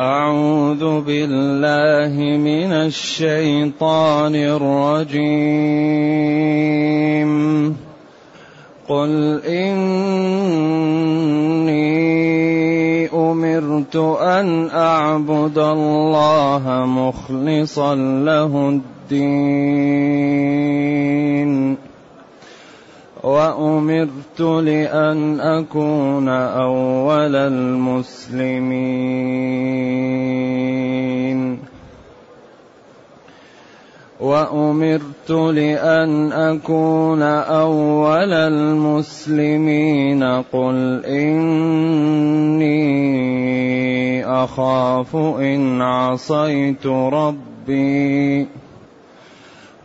أعوذ بالله من الشيطان الرجيم. قل إني أمرت أن أعبد الله مخلصا له الدين. وأمرت لأن أكون أول المسلمين. وأمرت لأن أكون أول المسلمين. قل إني أخاف إن عصيت ربي.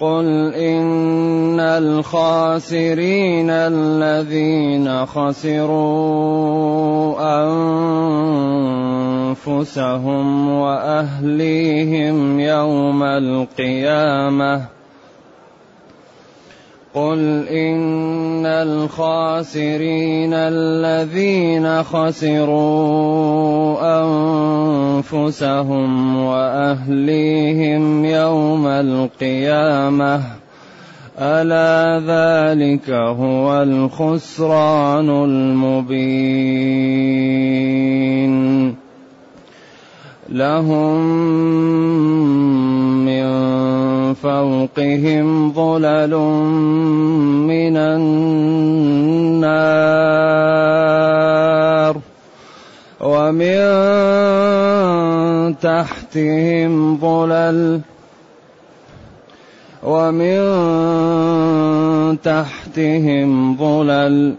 قل إن الخاسرين الذين خسروا أنفسهم وأهليهم يوم القيامة قل إن الخاسرين الذين خسروا أنفسهم وأهليهم يوم القيامة ألا ذلك هو الخسران المبين لهم فوقهم ظلل من النار ومن تحتهم ظلل ومن تحتهم ظلل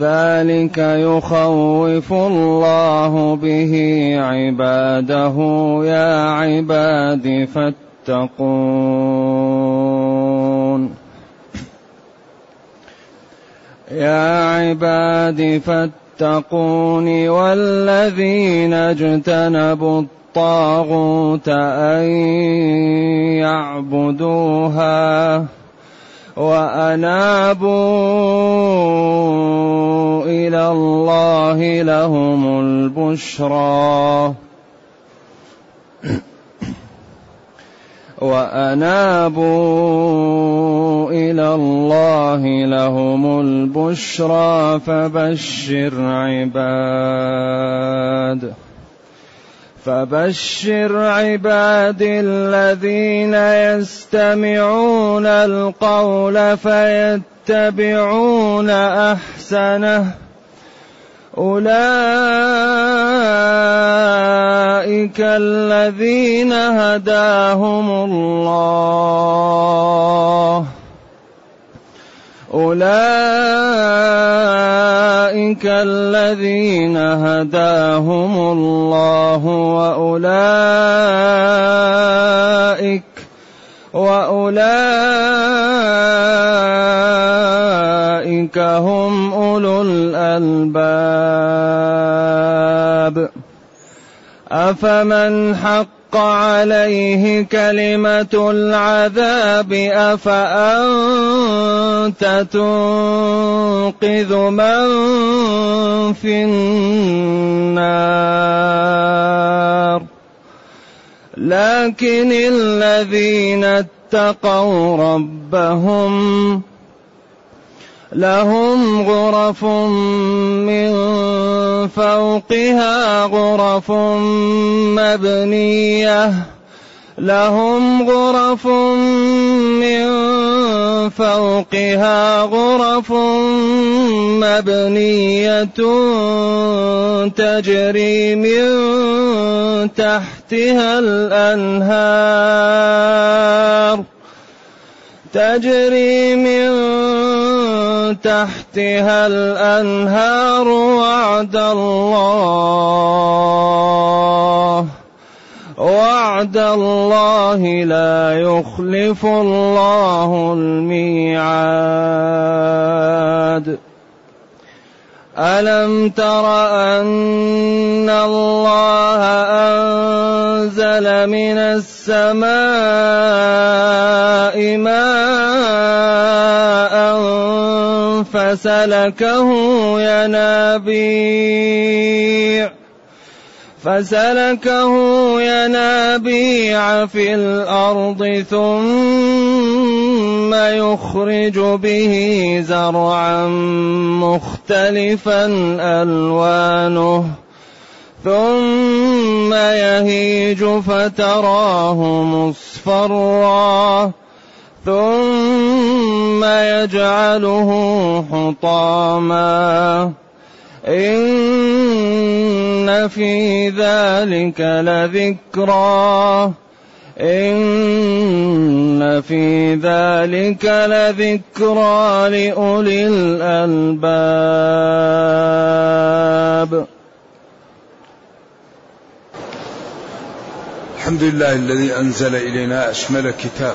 ذلك يخوف الله به عباده يا عباد فاتقون يا عباد فاتقون والذين اجتنبوا الطاغوت أن يعبدوها وأنابوا إلى الله لهم البشرى. وأنابوا إلى الله لهم البشرى فبشر عباد فبشر عباد الذين يستمعون القول فيتبعون أحسنه أولئك الذين هداهم الله. أولئك الذين هداهم الله وأولئك وأولئك هم أولو الألباب. أفمن حق عليه كلمة العذاب أفأنت تنقذ من في النار؟ لكن الذين اتقوا ربهم لهم غرف من فوقها غرف مبنية. لهم غرف من فوقها غرف مبنية تجري من تحتها الأنهار. تجري من تحتها الأنهار وعد الله. وعد الله لا يخلف الله الميعاد. ألم تر أن الله أنزل من السماء ماء فسلكه ينابيع. فسلكه ينابيع في الأرض ثم يخرج به زرعا مختلفا ألوانه. ثم يهيج فتراه مصفرا. ثم يجعله حطاما. إن في ذلك لذكرى. إن في ذلك لذكرى لأولي الألباب. الحمد لله الذي أنزل إلينا أشمل كتاب.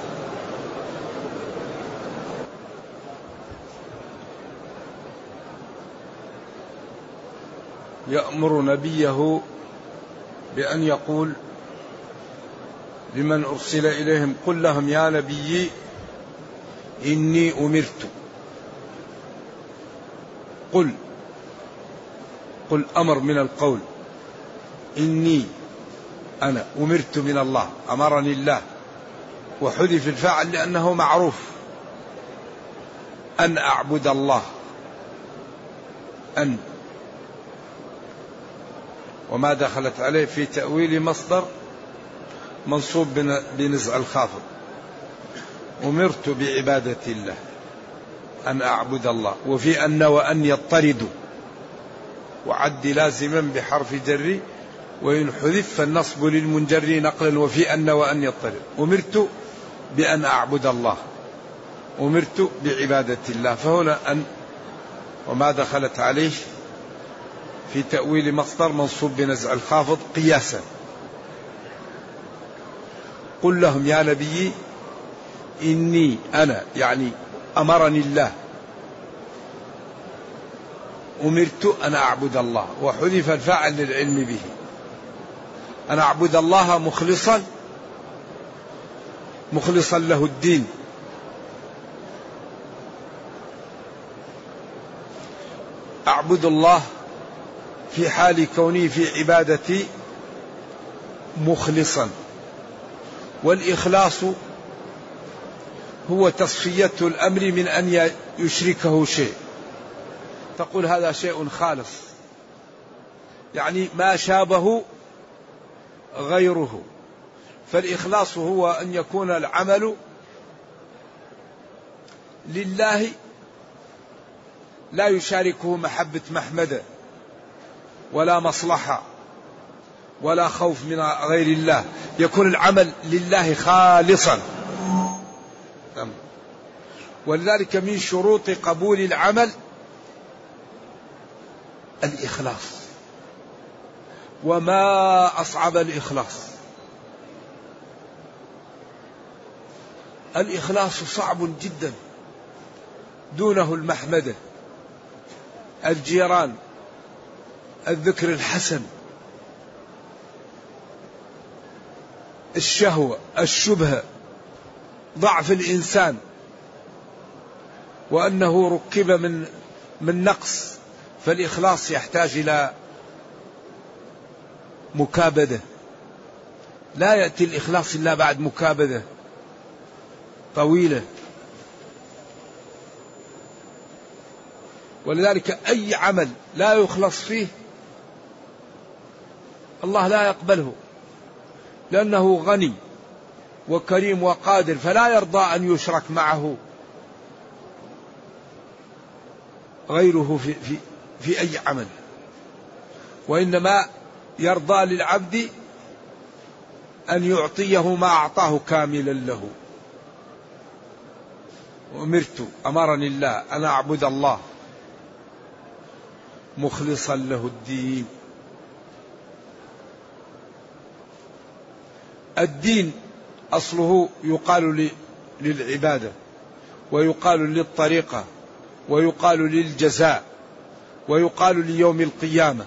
يأمر نبيه بأن يقول لمن أرسل إليهم قل لهم يا نبي إني أمرت. قل قل أمر من القول. إني أنا أمرت من الله أمرني الله. وحذف الفاعل لأنه معروف. أن أعبد الله. أن وما دخلت عليه في تأويل مصدر منصوب بنزع الخافض أمرت بعبادة الله أن أعبد الله وفي أن وأن يطردوا وعد لازما بحرف جر وإن حذف فالنصب للمنجر نقلا وفي أن وأن يطرد. أمرت بأن أعبد الله. أمرت بعبادة الله. فهنا أن وما دخلت عليه في تأويل مصدر منصوب بنزع الخافض قياسا. قل لهم يا نبي إني أنا يعني أمرني الله. أمرت أن أعبد الله وحذف الفاعل للعلم به. أن أعبد الله مخلصا مخلصا له الدين. أعبد الله في حال كوني في عبادتي مخلصا. والإخلاص هو تصفية الأمر من أن يشركه شيء. تقول هذا شيء خالص. يعني ما شابه غيره. فالإخلاص هو أن يكون العمل لله لا يشاركه محبة محمد. ولا مصلحة ولا خوف من غير الله. يكون العمل لله خالصا. ولذلك من شروط قبول العمل الإخلاص. وما أصعب الإخلاص؟ الإخلاص صعب جدا. دونه المحمدة الجيران الذكر الحسن الشهوة الشبهة ضعف الإنسان وأنه ركب من من نقص فالإخلاص يحتاج إلى مكابدة. لا يأتي الإخلاص إلا بعد مكابدة طويلة. ولذلك أي عمل لا يخلص فيه الله لا يقبله لأنه غني وكريم وقادر فلا يرضى أن يشرك معه. غيره في, في, في أي عمل. وإنما يرضى للعبد أن يعطيه ما أعطاه كاملا له. أمرت أمرني الله أن أعبد الله. مخلصا له الدين. الدين أصله يقال للعبادة ويقال للطريقة ويقال للجزاء ويقال ليوم القيامة.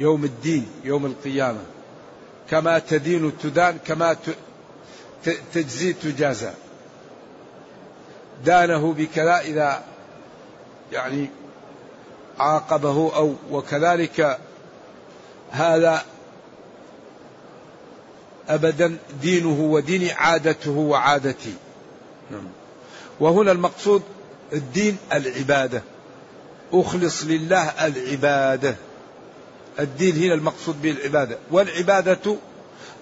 يوم الدين يوم القيامة. كما تدين تدان كما تجزي تجازى. دانه بكذا إذا يعني عاقبه أو وكذلك هذا أبدا دينه ودين عادته وعادتي. نعم. وهنا المقصود الدين العبادة. أخلص لله العبادة. الدين هنا المقصود به العبادة. والعبادة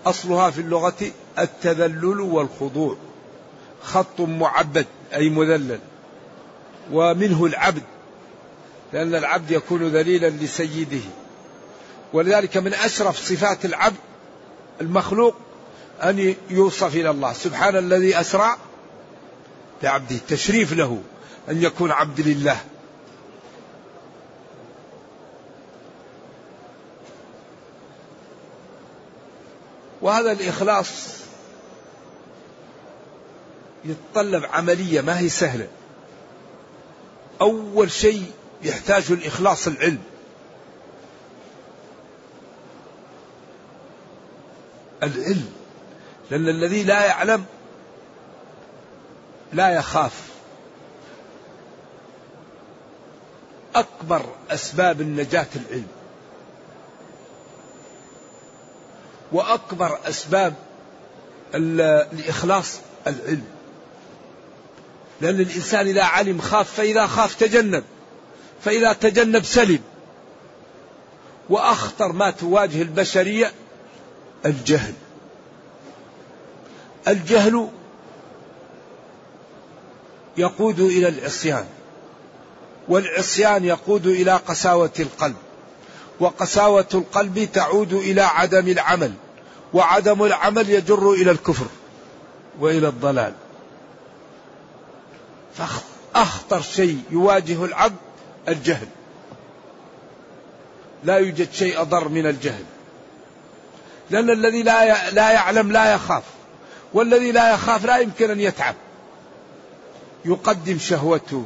أصلها في اللغة التذلل والخضوع. خط معبد أي مذلل. ومنه العبد. لأن العبد يكون ذليلا لسيده. ولذلك من أشرف صفات العبد المخلوق أن يوصف إلى الله. سبحان الذي أسرع بعبده. تشريف له أن يكون عبد لله. وهذا الإخلاص يتطلب عملية ما هي سهلة. أول شيء يحتاج الإخلاص العلم. العلم لأن الذي لا يعلم لا يخاف. أكبر أسباب النجاة العلم. وأكبر أسباب الإخلاص العلم. لأن الإنسان إذا علم خاف فإذا خاف تجنب. فإذا تجنب سلم. وأخطر ما تواجه البشرية الجهل. الجهل يقود إلى العصيان والعصيان يقود إلى قساوة القلب وقساوة القلب تعود إلى عدم العمل وعدم العمل يجر إلى الكفر وإلى الضلال. فأخطر شيء يواجه العبد الجهل. لا يوجد شيء أضر من الجهل. لأن الذي لا لا يعلم لا يخاف والذي لا يخاف لا يمكن أن يتعب. يقدم شهوته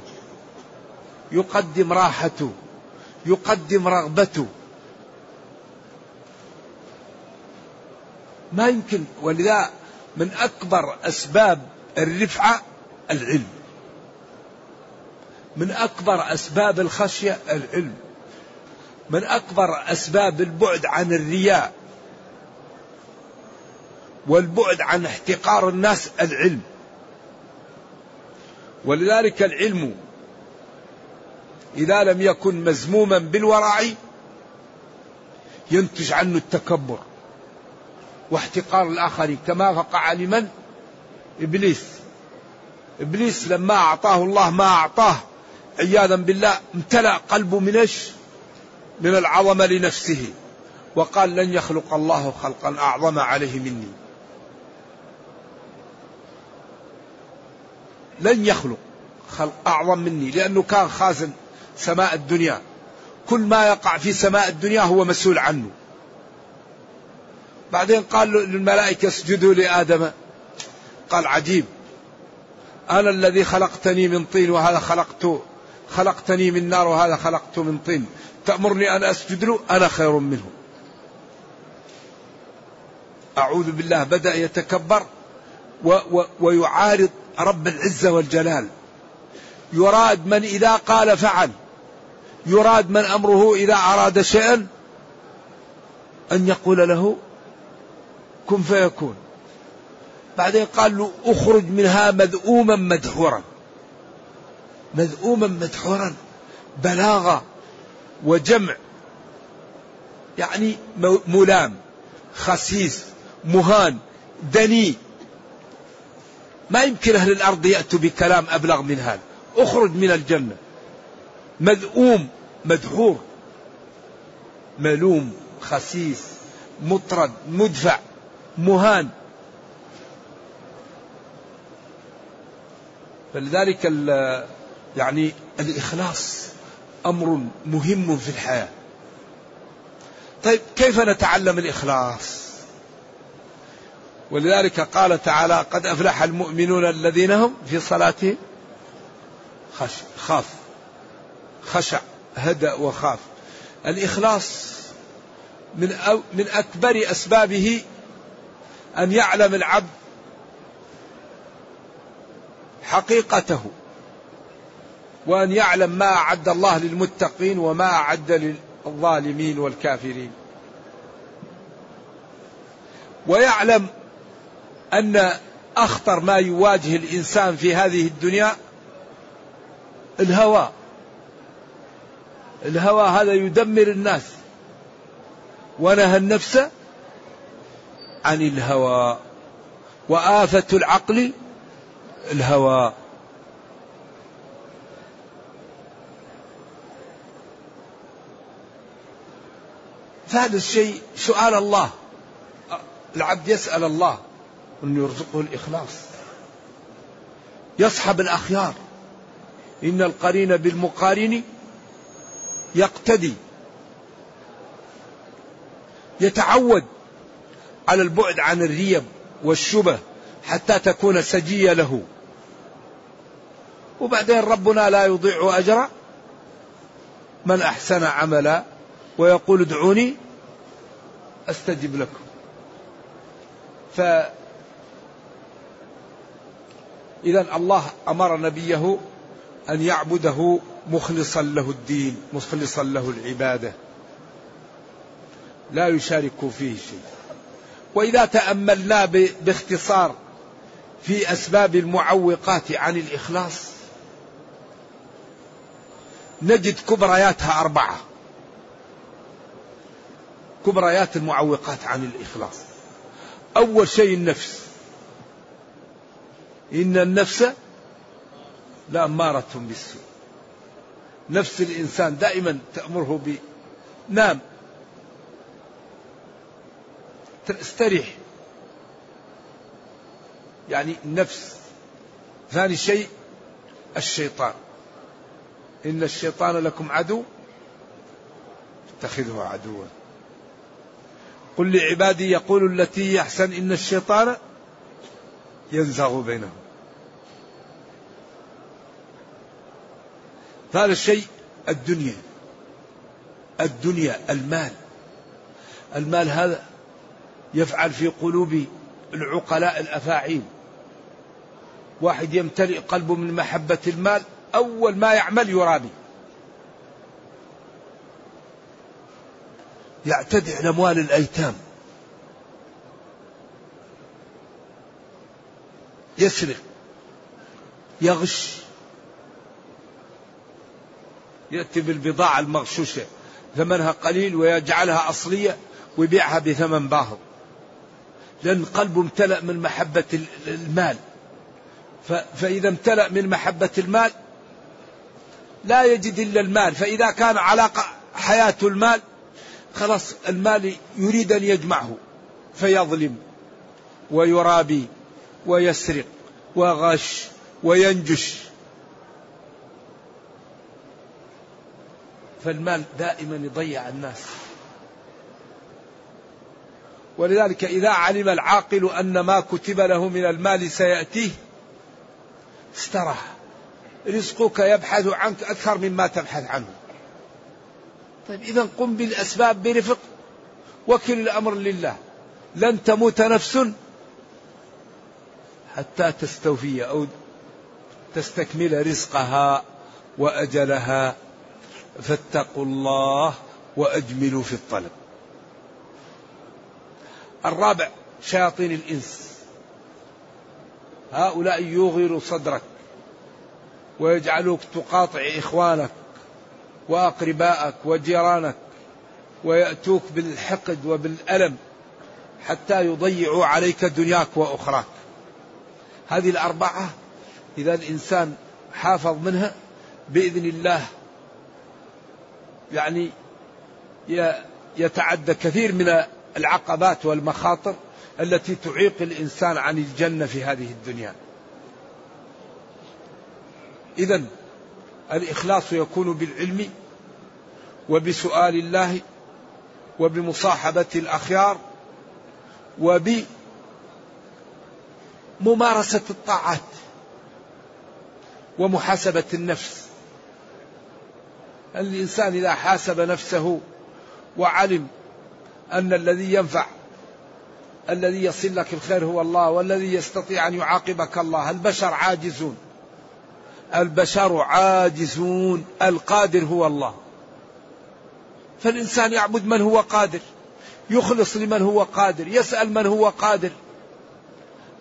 يقدم راحته يقدم رغبته. ما يمكن ولذا من أكبر أسباب الرفعة العلم. من أكبر أسباب الخشية العلم. من أكبر أسباب البعد عن الرياء. والبعد عن احتقار الناس العلم. ولذلك العلم إذا لم يكن مزموما بالورع ينتج عنه التكبر واحتقار الآخرين كما وقع لمن؟ إبليس. إبليس لما أعطاه الله ما أعطاه عياذا بالله امتلأ قلبه من إيش؟ من العظمة لنفسه وقال لن يخلق الله خلقا أعظم عليه مني. لن يخلق خلق أعظم مني لأنه كان خازن سماء الدنيا. كل ما يقع في سماء الدنيا هو مسؤول عنه. بعدين قال للملائكة اسجدوا لآدم. قال عجيب. أنا الذي خلقتني من طين وهذا خلقت خلقتني من نار وهذا خلقته من طين. تأمرني أن أسجد له؟ أنا خير منه. أعوذ بالله بدأ يتكبر و و ويعارض رب العزة والجلال. يراد من إذا قال فعل. يراد من أمره إذا أراد شيئا. أن يقول له كن فيكون. بعدين قال له أخرج منها مذءوما مدحورا. مذءوما مدحورا. بلاغة وجمع. يعني ملام. خسيس. مهان. دني. ما يمكن أهل الأرض يأتوا بكلام أبلغ من هذا. أخرج من الجنة. مذءوم مدحور. ملوم خسيس مطرد مدفع مهان. فلذلك يعني الإخلاص أمر مهم في الحياة. طيب كيف نتعلم الإخلاص؟ ولذلك قال تعالى قد أفلح المؤمنون الذين هم في صلاتهم. خش خاف. خشع هدأ وخاف. الإخلاص من من أكبر أسبابه أن يعلم العبد حقيقته وأن يعلم ما أعد الله للمتقين وما أعد للظالمين والكافرين. ويعلم أن أخطر ما يواجه الإنسان في هذه الدنيا الهوى الهوى هذا يدمر الناس. ونهى النفس عن الهوى وآفة العقل الهوى فهذا الشيء سؤال الله. العبد يسأل الله. أن يرزقه الإخلاص. يصحب الأخيار. إن القرين بالمقارن يقتدي. يتعود على البعد عن الريب والشبه حتى تكون سجية له. وبعدين ربنا لا يضيع أجر من أحسن عملا ويقول ادعوني أستجب لكم. إذا الله أمر نبيه أن يعبده مخلصا له الدين مخلصا له العبادة. لا يشارك فيه شيء. وإذا تأملنا باختصار في أسباب المعوقات عن الإخلاص نجد كبرياتها أربعة. كبريات المعوقات عن الإخلاص. أول شيء النفس. إن النفس لأمارة بالسوء. نفس الإنسان دائما تأمره ب نام. استريح يعني النفس. ثاني شيء الشيطان. إن الشيطان لكم عدو اتخذه عدوا. قل لعبادي يقول التي يحسن إن الشيطان ينزغ بينهم. ثالث شيء الدنيا. الدنيا المال. المال هذا يفعل في قلوب العقلاء الأفاعيل. واحد يمتلئ قلبه من محبة المال أول ما يعمل يرابي. يعتدي على أموال الأيتام. يسرق يغش يأتي بالبضاعة المغشوشة ثمنها قليل ويجعلها أصلية ويبيعها بثمن باهظ. لأن قلبه امتلأ من محبة المال. فإذا امتلأ من محبة المال لا يجد إلا المال. فإذا كان علاقة حياته المال خلاص المال يريد أن يجمعه فيظلم ويرابي. ويسرق وغش وينجش. فالمال دائما يضيع الناس. ولذلك إذا علم العاقل أن ما كتب له من المال سيأتيه استراح رزقك يبحث عنك أكثر مما تبحث عنه. طيب إذا قم بالأسباب برفق. وكل الأمر لله. لن تموت نفس حتى تستوفي أو تستكمل رزقها وأجلها. فاتقوا الله وأجملوا في الطلب. الرابع شياطين الإنس. هؤلاء يغيروا صدرك ويجعلوك تقاطع إخوانك وأقربائك وجيرانك ويأتوك بالحقد وبالألم حتى يضيعوا عليك دنياك وأخراك. هذه الأربعة إذا الإنسان حافظ منها بإذن الله يعني يتعدى كثير من العقبات والمخاطر التي تعيق الإنسان عن الجنة في هذه الدنيا. إذا الإخلاص يكون بالعلم وبسؤال الله وبمصاحبة الأخيار وبممارسة الطاعات ومحاسبة النفس. الإنسان إذا حاسب نفسه وعلم أن الذي ينفع الذي يصل لك الخير هو الله والذي يستطيع أن يعاقبك الله البشر عاجزون. البشر عاجزون القادر هو الله. فالإنسان يعبد من هو قادر يخلص لمن هو قادر يسأل من هو قادر.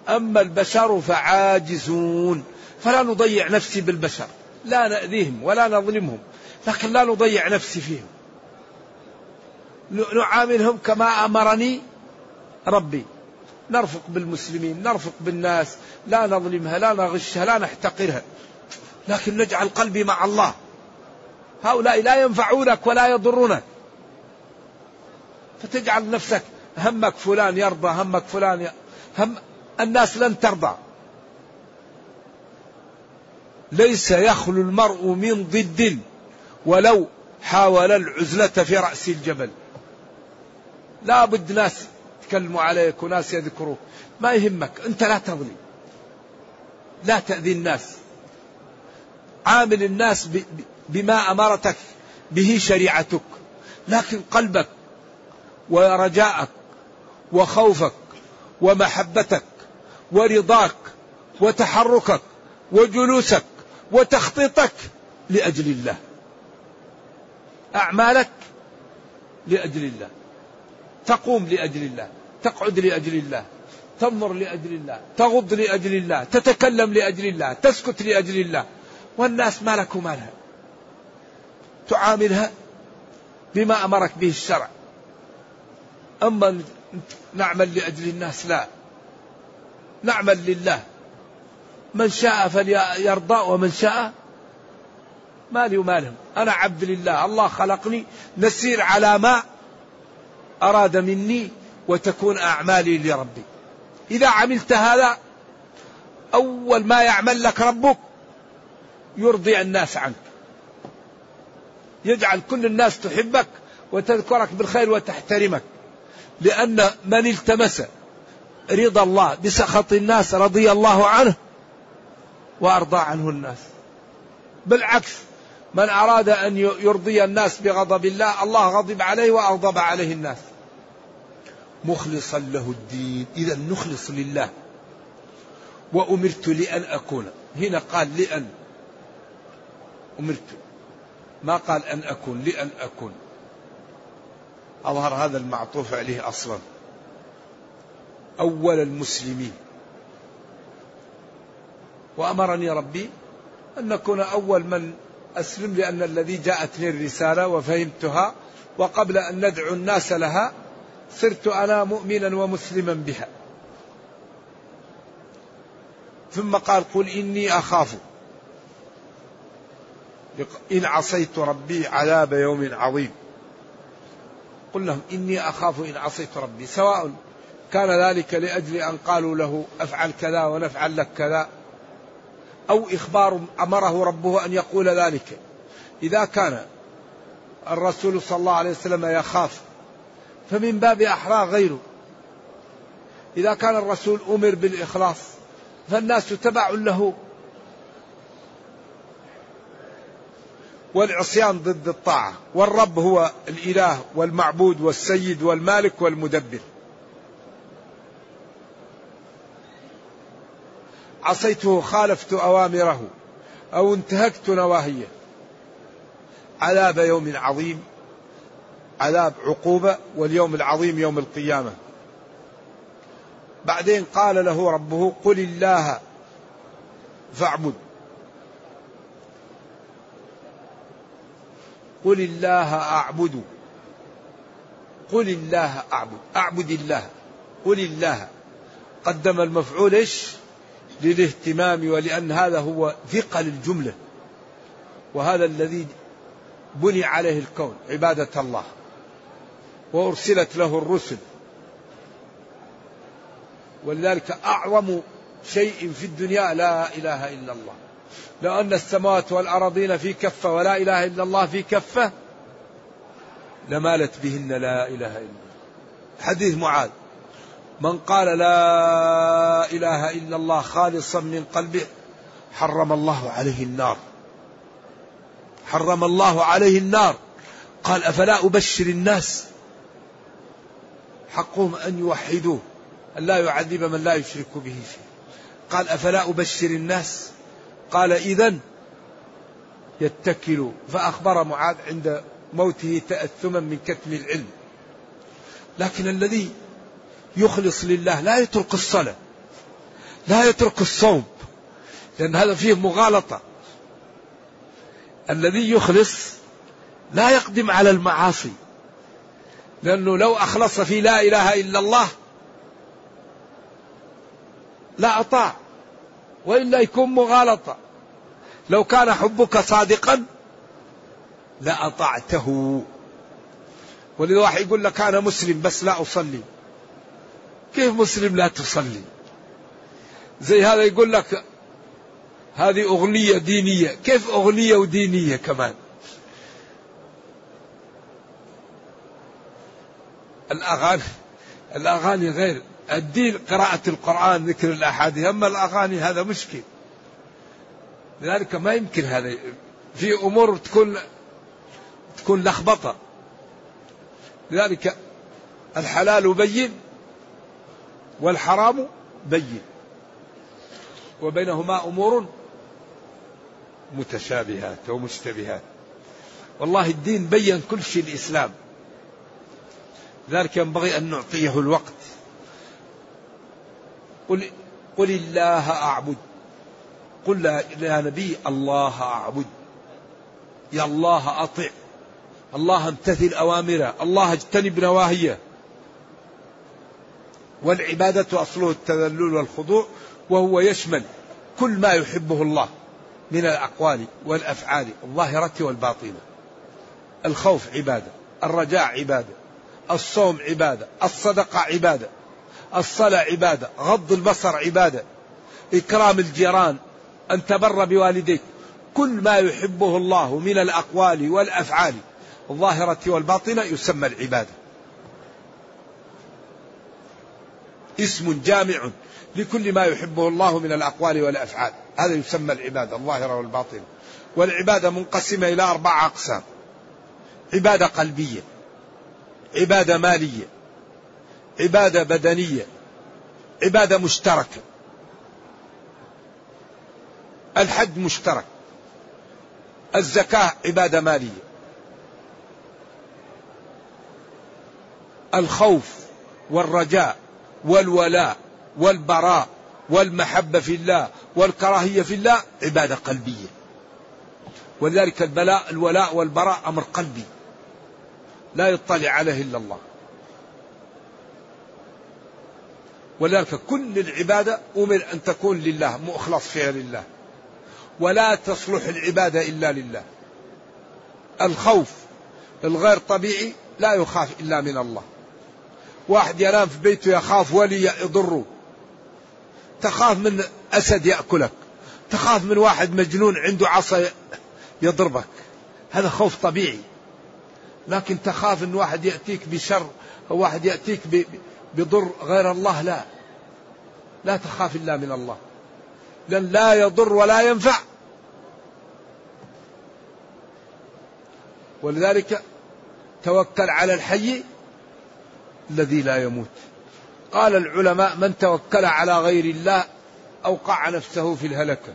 أما البشر فعاجزون. فلا نضيع نفسي بالبشر. لا نأذيهم ولا نظلمهم. لكن لا نضيع نفسي فيهم. نعاملهم كما أمرني ربي. نرفق بالمسلمين نرفق بالناس. لا نظلمها لا نغشها لا نحتقرها. لكن نجعل قلبي مع الله. هؤلاء لا ينفعونك ولا يضرونك. فتجعل نفسك همك فلان يرضى همك فلان. هم الناس لن ترضى. ليس يخلو المرء من ضد ولو حاول العزلة في رأس الجبل. لا بد ناس يتكلموا عليك وناس يذكروك. ما يهمك أنت لا تظلم. لا تأذي الناس. عامل الناس بما أمرتك به شريعتك. لكن قلبك ورجاءك وخوفك ومحبتك ورضاك وتحركك وجلوسك وتخطيطك لأجل الله. أعمالك لأجل الله. تقوم لأجل الله. تقعد لأجل الله. تنظر لأجل الله. تغض لأجل الله. تتكلم لأجل الله. تسكت لأجل الله. والناس ما لك مالها. تعاملها بما أمرك به الشرع. أما نعمل لأجل الناس لا. نعمل لله. من شاء فليرضى ومن شاء مالي ومالهم أنا عبد لله. الله خلقني. نسير على ما أراد مني وتكون أعمالي لربي. إذا عملت هذا أول ما يعمل لك ربك يرضي الناس عنك. يجعل كل الناس تحبك وتذكرك بالخير وتحترمك. لأن من التمس رضا الله بسخط الناس رضي الله عنه وأرضى عنه الناس. بالعكس من أراد أن يرضي الناس بغضب الله الله غضب عليه وأغضب عليه الناس. مخلصا له الدين. إذا نخلص لله. وأمرت لأن أكون. هنا قال لأن. أمرت. ما قال أن أكون لأن أكون. أظهر هذا المعطوف عليه أصلا. أول المسلمين. وأمرني ربي أن نكون أول من أسلم لأن الذي جاءتني الرسالة وفهمتها وقبل أن ندعو الناس لها صرت أنا مؤمنا ومسلما بها. ثم قال قل إني أخاف. إن عصيت ربي عذاب يوم عظيم. قل لهم إني أخاف إن عصيت ربي سواء كان ذلك لأجل أن قالوا له أفعل كذا ونفعل لك كذا. أو إخبار أمره ربه أن يقول ذلك. إذا كان الرسول صلى الله عليه وسلم يخاف فمن باب أحرى غيره. إذا كان الرسول أمر بالإخلاص فالناس تبع له. والعصيان ضد الطاعة والرب هو الإله والمعبود والسيد والمالك والمدبر. عصيته خالفت أوامره أو انتهكت نواهيه. عذاب يوم عظيم عذاب عقوبة واليوم العظيم يوم القيامة. بعدين قال له ربه قل الله فاعبد. قل الله أعبد. قل الله أعبد. أعبد الله. قل الله. قدم المفعول إيش؟ للاهتمام ولأن هذا هو ثقل الجملة. وهذا الذي بني عليه الكون عبادة الله. وأرسلت له الرسل. ولذلك أعظم شيء في الدنيا لا إله إلا الله. لو أن السماوات والأراضين في كفة ولا إله إلا الله في كفة لمالت بهن لا إله إلا الله. حديث معاذ. من قال لا إله إلا الله خالصا من قلبه حرم الله عليه النار. حرم الله عليه النار. قال أفلا أبشر الناس؟ حقهم أن يوحدوه أن لا يعذب من لا يشرك به شيء. قال أفلا أبشر الناس؟ قال إذا يتكل. فأخبر معاذ عند موته تأثما من كتم العلم. لكن الذي يخلص لله لا يترك الصلاة لا يترك الصوم لأن هذا فيه مغالطة. الذي يخلص لا يقدم على المعاصي لأنه لو أخلص في لا إله إلا الله لا أطاع وإلا يكون مغالطة. لو كان حبك صادقا لأطعته ولذا واحد يقول لك أنا مسلم بس لا أصلي. كيف مسلم لا تصلي؟ زي هذا يقول لك هذه أغنية دينية. كيف أغنية ودينية كمان؟ الأغاني الأغاني غير. الدين قراءة القرآن ذكر الأحاديث. أما الأغاني هذا مشكل. لذلك ما يمكن هذا. في أمور تكون تكون لخبطة. لذلك الحلال بين. والحرام بين. وبينهما أمور متشابهات ومشتبهات. والله الدين بين كل شيء الإسلام. لذلك ينبغي أن نعطيه الوقت. قل, قل الله أعبد. قل يا نبي الله أعبد. يا الله أطع. الله امتثل أوامره. الله اجتنب نواهيه. والعبادة أصله التذلل والخضوع وهو يشمل كل ما يحبه الله من الأقوال والأفعال الظاهرة والباطنة. الخوف عبادة الرجاء عبادة الصوم عبادة الصدقة عبادة الصلاة عبادة غض البصر عبادة إكرام الجيران أن تبر بوالديك. كل ما يحبه الله من الأقوال والأفعال الظاهرة والباطنة يسمى العبادة. اسم جامع لكل ما يحبه الله من الأقوال والأفعال. هذا يسمى العبادة الظاهرة والباطنة والعبادة منقسمة إلى أربعة أقسام. عبادة قلبية عبادة مالية عبادة بدنية عبادة مشتركة. الحج مشترك. الزكاة عبادة مالية. الخوف والرجاء والولاء والبراء والمحبة في الله والكراهية في الله عبادة قلبية. ولذلك البلاء الولاء والبراء أمر قلبي. لا يطلع عليه إلا الله. ولذلك كل العبادة أمر أن تكون لله مخلص فيها لله. ولا تصلح العبادة إلا لله. الخوف الغير طبيعي لا يخاف إلا من الله. واحد ينام في بيته يخاف ولي يضره. تخاف من أسد يأكلك. تخاف من واحد مجنون عنده عصا يضربك. هذا خوف طبيعي. لكن تخاف إن واحد يأتيك بشر أو واحد يأتيك بضر غير الله لا. لا تخاف إلا من الله. لأن لا يضر ولا ينفع. ولذلك توكل على الحي الذي لا يموت. قال العلماء من توكل على غير الله أوقع نفسه في الهلكة.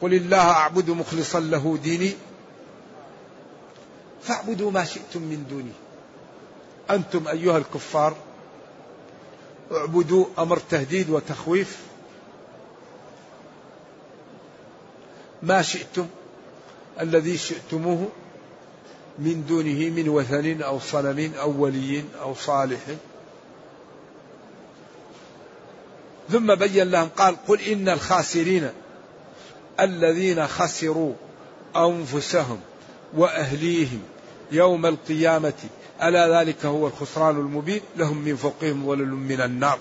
قل الله أعبد مخلصا له ديني فاعبدوا ما شئتم من دونه أنتم أيها الكفار اعبدوا أمر تهديد وتخويف. ما شئتم الذي شئتموه من دونه من وثن أو صنم أو ولي أو صالح. ثم بين لهم قال قل إن الخاسرين الذين خسروا أنفسهم وأهليهم يوم القيامة ألا ذلك هو الخسران المبين؟ لهم من فوقهم ظلل من النار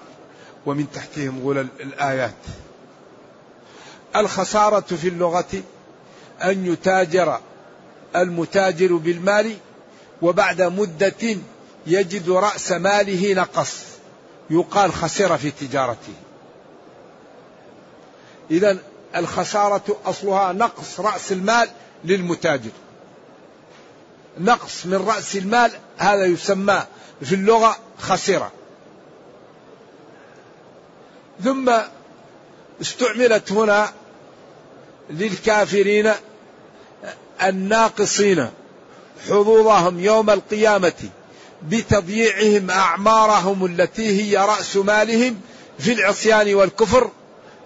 ومن تحتهم غلل الآيات. الخسارة في اللغة أن يتاجر المتاجر بالمال وبعد مدة يجد رأس ماله نقص. يقال خسر في تجارته. إذا الخسارة أصلها نقص رأس المال للمتاجر. نقص من رأس المال هذا يسمى في اللغة خسرة ثم استعملت هنا للكافرين الناقصين حظوظهم يوم القيامة بتضييعهم أعمارهم التي هي رأس مالهم في العصيان والكفر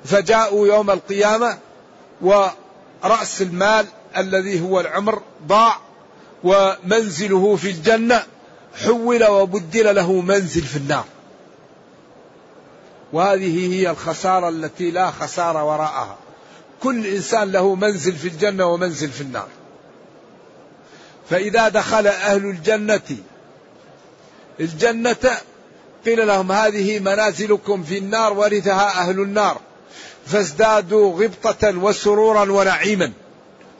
فجاءوا يوم القيامة ورأس المال الذي هو العمر ضاع ومنزله في الجنة حول وبدل له منزل في النار. وهذه هي الخسارة التي لا خسارة وراءها. كل إنسان له منزل في الجنة ومنزل في النار. فإذا دخل أهل الجنة الجنة قيل لهم هذه منازلكم في النار ورثها أهل النار فازدادوا غبطة وسرورا ونعيما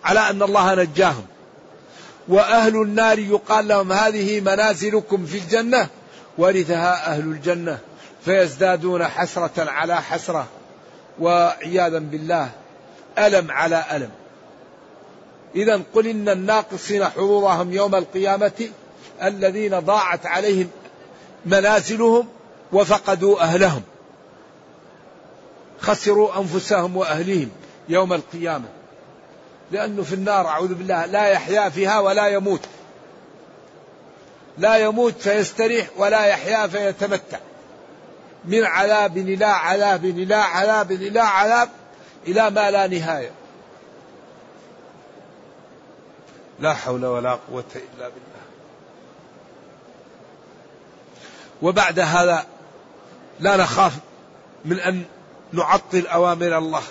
على أن الله نجاهم. وأهل النار يقال لهم هذه منازلكم في الجنة ورثها أهل الجنة فيزدادون حسرة على حسرة وعياذا بالله ألم على ألم. إذا قل إن الناقصين حظوظهم يوم القيامة الذين ضاعت عليهم منازلهم وفقدوا أهلهم. خسروا أنفسهم وأهليهم يوم القيامة. لأنه في النار أعوذ بالله لا يحيا فيها ولا يموت. لا يموت فيستريح ولا يحيا فيتمتع. من عذاب إلى عذاب إلى عذاب إلى عذاب إلى ما لا نهاية. لا حول ولا قوة إلا بالله. وبعد هذا لا نخاف من أن نعطل أوامر الله.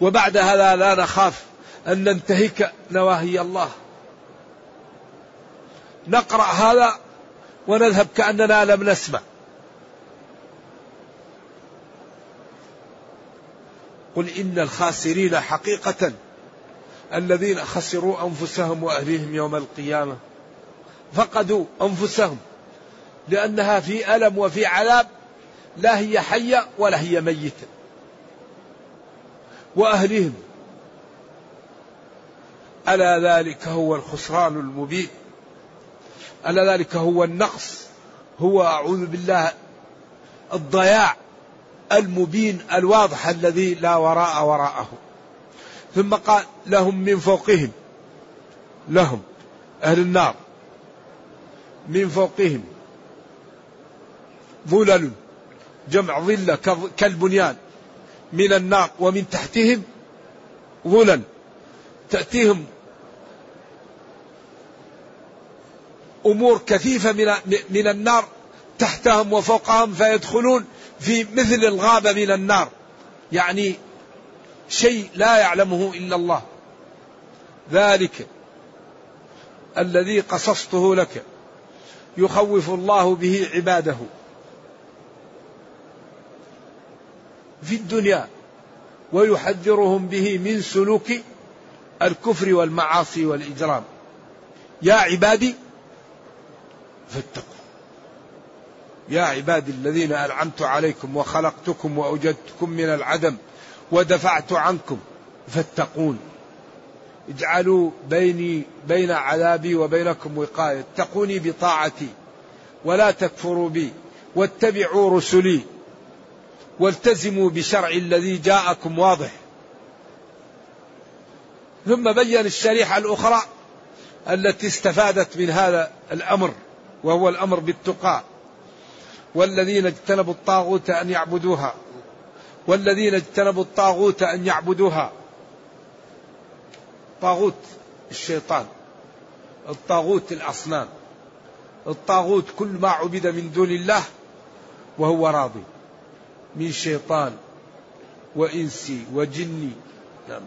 وبعد هذا لا نخاف أن ننتهك نواهي الله. نقرأ هذا ونذهب كأننا لم نسمع. قل إن الخاسرين حقيقة الذين خسروا أنفسهم وأهليهم يوم القيامة. فقدوا أنفسهم لأنها في ألم وفي عذاب لا هي حية ولا هي ميتة. وأهلهم ألا ذلك هو الخسران المبين. ألا ذلك هو النقص هو أعوذ بالله الضياع المبين الواضح الذي لا وراء وراءه. ثم قال لهم من فوقهم لهم أهل النار من فوقهم ظلل جمع ظلة كالبنيان من النار ومن تحتهم ظلل تأتيهم أمور كثيفة من من النار تحتهم وفوقهم فيدخلون في مثل الغابة من النار يعني شيء لا يعلمه إلا الله. ذلك الذي قصصته لك يخوف الله به عباده. في الدنيا ويحذرهم به من سلوك الكفر والمعاصي والإجرام. يا عبادي فاتقوا. يا عبادي الذين أنعمت عليكم وخلقتكم وأوجدتكم من العدم ودفعت عنكم فاتقون. اجعلوا بيني بين عذابي وبينكم وقاية. اتقوني بطاعتي ولا تكفروا بي واتبعوا رسلي والتزموا بشرع الذي جاءكم واضح. ثم بين الشريحة الأخرى التي استفادت من هذا الأمر وهو الأمر بالتقى. والذين اجتنبوا الطاغوت أن يعبدوها. والذين اجتنبوا الطاغوت أن يعبدوها. طاغوت الشيطان. الطاغوت الأصنام. الطاغوت كل ما عبد من دون الله وهو راضي. من شيطان وإنسي وجني نعم.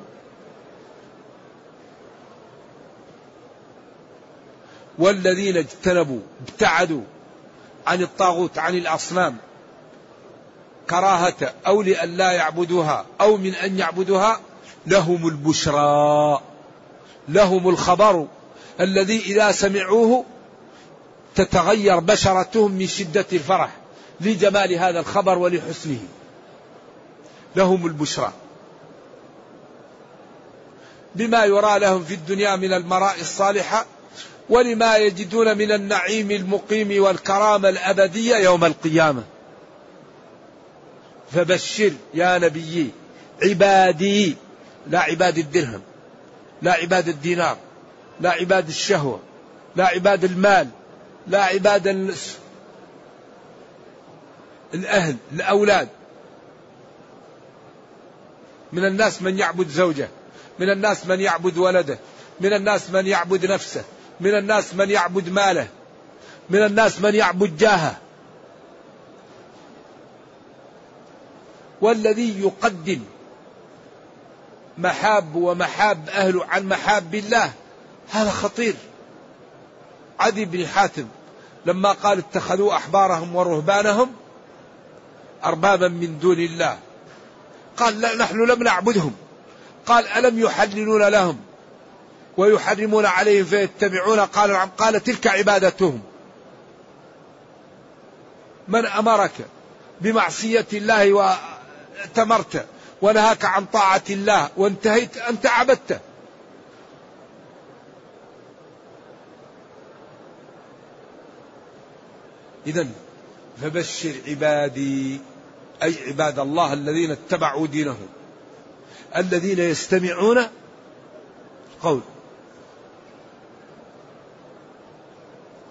والذين اجتنبوا ابتعدوا عن الطاغوت عن الأصنام. كراهة أو لأن لا يعبدوها أو من أن يعبدوها لهم البشرى لهم الخبر الذي إذا سمعوه تتغير بشرتهم من شدة الفرح لجمال هذا الخبر ولحسنه. لهم البشرى. بما يرى لهم في الدنيا من المراء الصالحة ولما يجدون من النعيم المقيم والكرامة الأبدية يوم القيامة. فبشر يا نبيي عبادي. لا عباد الدرهم لا عباد الدينار لا عباد الشهوة لا عباد المال لا عباد الأهل الأولاد. من الناس من يعبد زوجة من الناس من يعبد ولده من الناس من يعبد نفسه من الناس من يعبد ماله من الناس من يعبد جاهه. والذي يقدم محاب ومحاب أهله عن محاب الله. هذا خطير. عدي بن حاتم لما قال اتخذوا أحبارهم ورهبانهم أربابا من دون الله. قال لا نحن لم نعبدهم. قال ألم يحللون لهم؟ ويحرمون عليهم فيتبعون؟ قال نعم قال تلك عبادتهم. من أمرك؟ بمعصية الله واتمرت ونهاك عن طاعة الله وانتهيت أنت عبدته إذا فبشر عبادي أي عباد الله الذين اتبعوا دينهم الذين يستمعون قول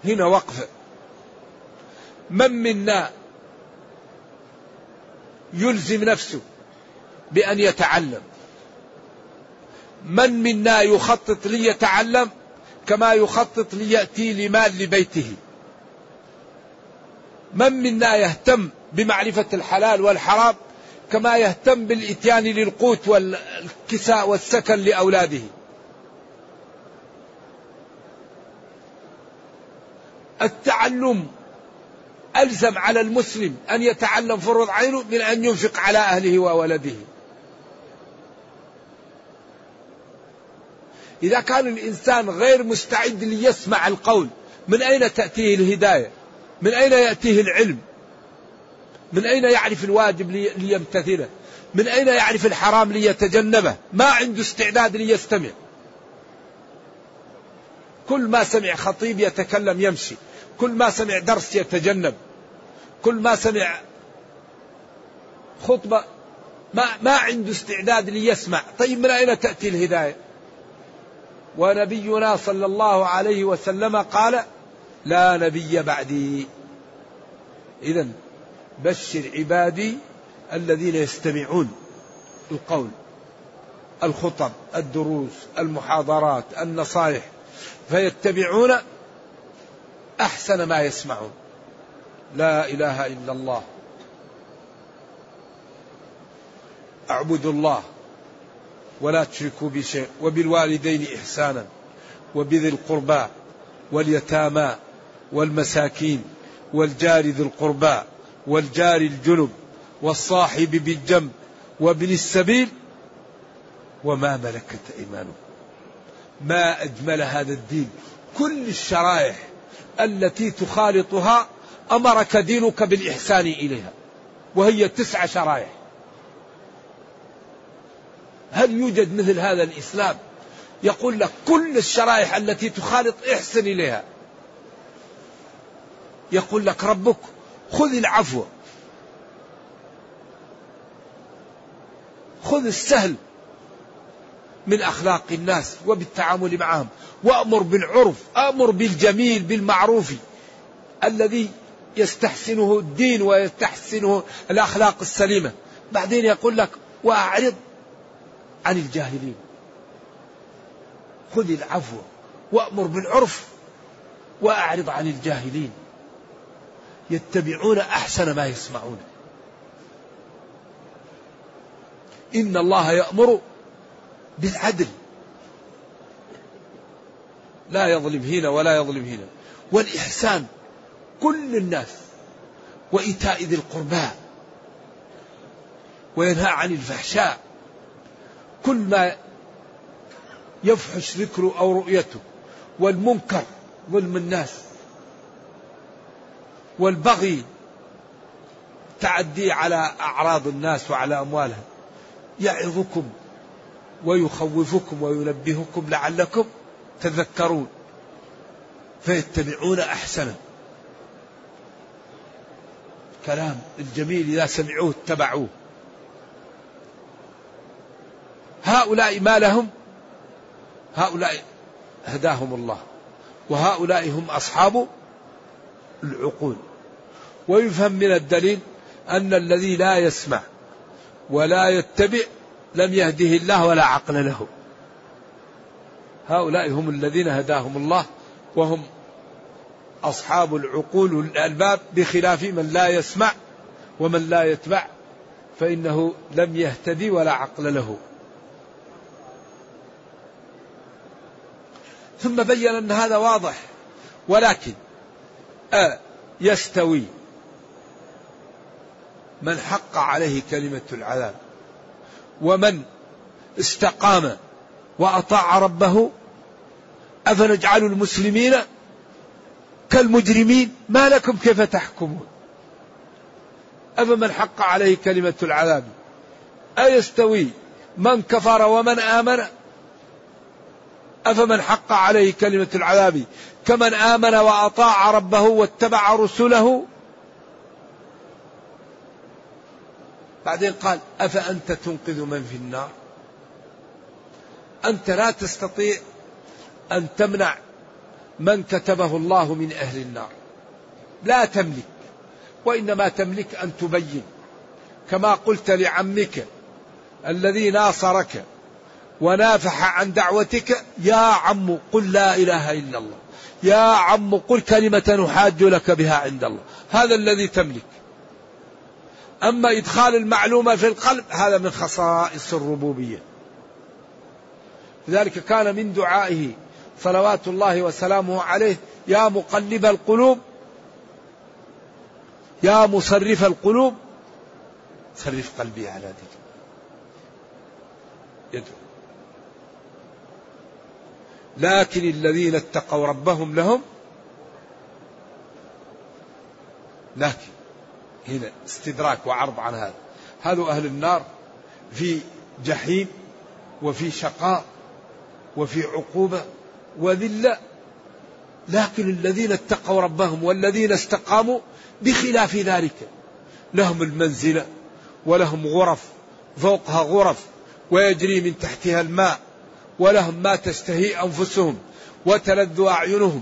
هنا وقفة من منا يلزم نفسه بأن يتعلم. من منا يخطط ليتعلم كما يخطط ليأتي لمال لبيته؟ من منا يهتم بمعرفة الحلال والحرام كما يهتم بالإتيان للقوت والكساء والسكن لأولاده؟ التعلم ألزم على المسلم أن يتعلم فرض عينه من أن ينفق على أهله وولده إذا كان الإنسان غير مستعد ليسمع القول من أين تأتيه الهداية؟ من أين يأتيه العلم؟ من أين يعرف الواجب ليمتثله؟ من أين يعرف الحرام ليتجنبه؟ ما عنده استعداد ليستمع. كل ما سمع خطيب يتكلم يمشي. كل ما سمع درس يتجنب. كل ما سمع خطبة ما ما عنده استعداد ليسمع. طيب من أين تأتي الهداية؟ ونبينا صلى الله عليه وسلم قال لا نبي بعدي. إذا بشر عبادي الذين يستمعون القول الخطب الدروس المحاضرات النصائح فيتبعون أحسن ما يسمعون. لا إله إلا الله. أعبدوا الله. ولا تشركوا بشيء وبالوالدين إحسانا. وبذي القربى واليتامى والمساكين. والجار ذي القربى والجار الجنب. والصاحب بالجنب. وابن السبيل. وما ملكت إيمانكم. ما أجمل هذا الدين. كل الشرائح التي تخالطها أمرك دينك بالإحسان إليها وهي تسع شرائح هل يوجد مثل هذا الإسلام؟ يقول لك كل الشرائح التي تخالط إحسن إليها. يقول لك ربك خذ العفو خذ السهل من أخلاق الناس وبالتعامل معهم وأمر بالعرف أمر بالجميل بالمعروف الذي يستحسنه الدين ويستحسنه الأخلاق السليمة. بعدين يقول لك وأعرض عن الجاهلين. خذ العفو وأمر بالعرف وأعرض عن الجاهلين. يتبعون أحسن ما يسمعون. إن الله يأمر بالعدل. لا يظلم هنا ولا يظلم هنا. والإحسان كل الناس وإيتاء ذي القربى وينهى عن الفحشاء. كل ما يفحش ذكره أو رؤيته والمنكر ظلم الناس والبغي تعدي على أعراض الناس وعلى أموالهم يعظكم. ويخوفكم وينبهكم لعلكم تذكرون. فيتبعون أحسنه. كلام الجميل إذا سمعوه اتبعوه. هؤلاء ما لهم؟ هؤلاء هداهم الله. وهؤلاء هم أصحاب العقول. ويفهم من الدليل أن الذي لا يسمع ولا يتبع لم يهده الله ولا عقل له. هؤلاء هم الذين هداهم الله وهم أصحاب العقول والألباب بخلاف من لا يسمع ومن لا يتبع فإنه لم يهتدي ولا عقل له. ثم بين أن هذا واضح ولكن آه يستوي من حق عليه كلمة العذاب. ومن استقام وأطاع ربه؟ أفنجعل المسلمين كالمجرمين؟ ما لكم كيف تحكمون؟ أفمن حق عليه كلمة العذاب؟ أيستوي من كفر ومن آمن؟ أفمن حق عليه كلمة العذاب؟ كمن آمن وأطاع ربه واتبع رسله؟ بعدين قال أفأنت تنقذ من في النار؟ أنت لا تستطيع أن تمنع من كتبه الله من أهل النار. لا تملك وإنما تملك أن تبين. كما قلت لعمك الذي ناصرك ونافح عن دعوتك يا عم قل لا إله إلا الله. يا عم قل كلمة نحاج لك بها عند الله. هذا الذي تملك. أما إدخال المعلومة في القلب هذا من خصائص الربوبية. لذلك كان من دعائه صلوات الله وسلامه عليه يا مقلب القلوب يا مصرف القلوب صرف قلبي على ذلك يدعو. لكن الذين اتقوا ربهم لهم لكن هنا استدراك وعرض عن هذا. هذا أهل النار في جحيم وفي شقاء وفي عقوبة وذلة. لكن الذين اتقوا ربهم والذين استقاموا بخلاف ذلك لهم المنزلة ولهم غرف فوقها غرف ويجري من تحتها الماء ولهم ما تشتهي أنفسهم وتلذ أعينهم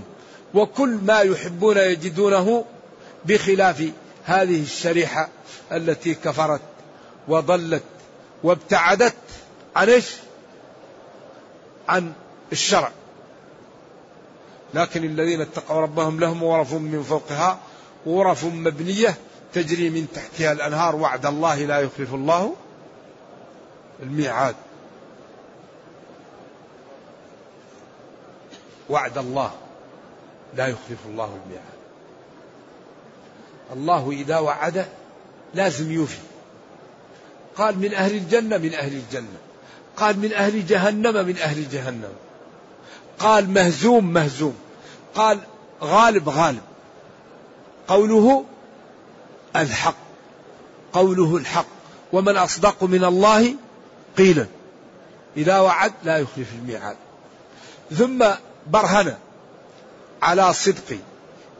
وكل ما يحبون يجدونه بخلاف هذه الشريحة التي كفرت وضلت وابتعدت عن إيش؟ عن الشرع. لكن الذين اتقوا ربهم لهم غرف من فوقها غرف مبنية تجري من تحتها الأنهار وعد الله لا يخلف الله الميعاد. وعد الله لا يخلف الله الميعاد. الله إذا وعد لازم يوفي. قال من أهل الجنة من أهل الجنة. قال من أهل جهنم من أهل جهنم. قال مهزوم مهزوم. قال غالب غالب. قوله الحق. قوله الحق. ومن أصدق من الله قيلا. إذا وعد لا يخلف الميعاد. ثم برهن على صدق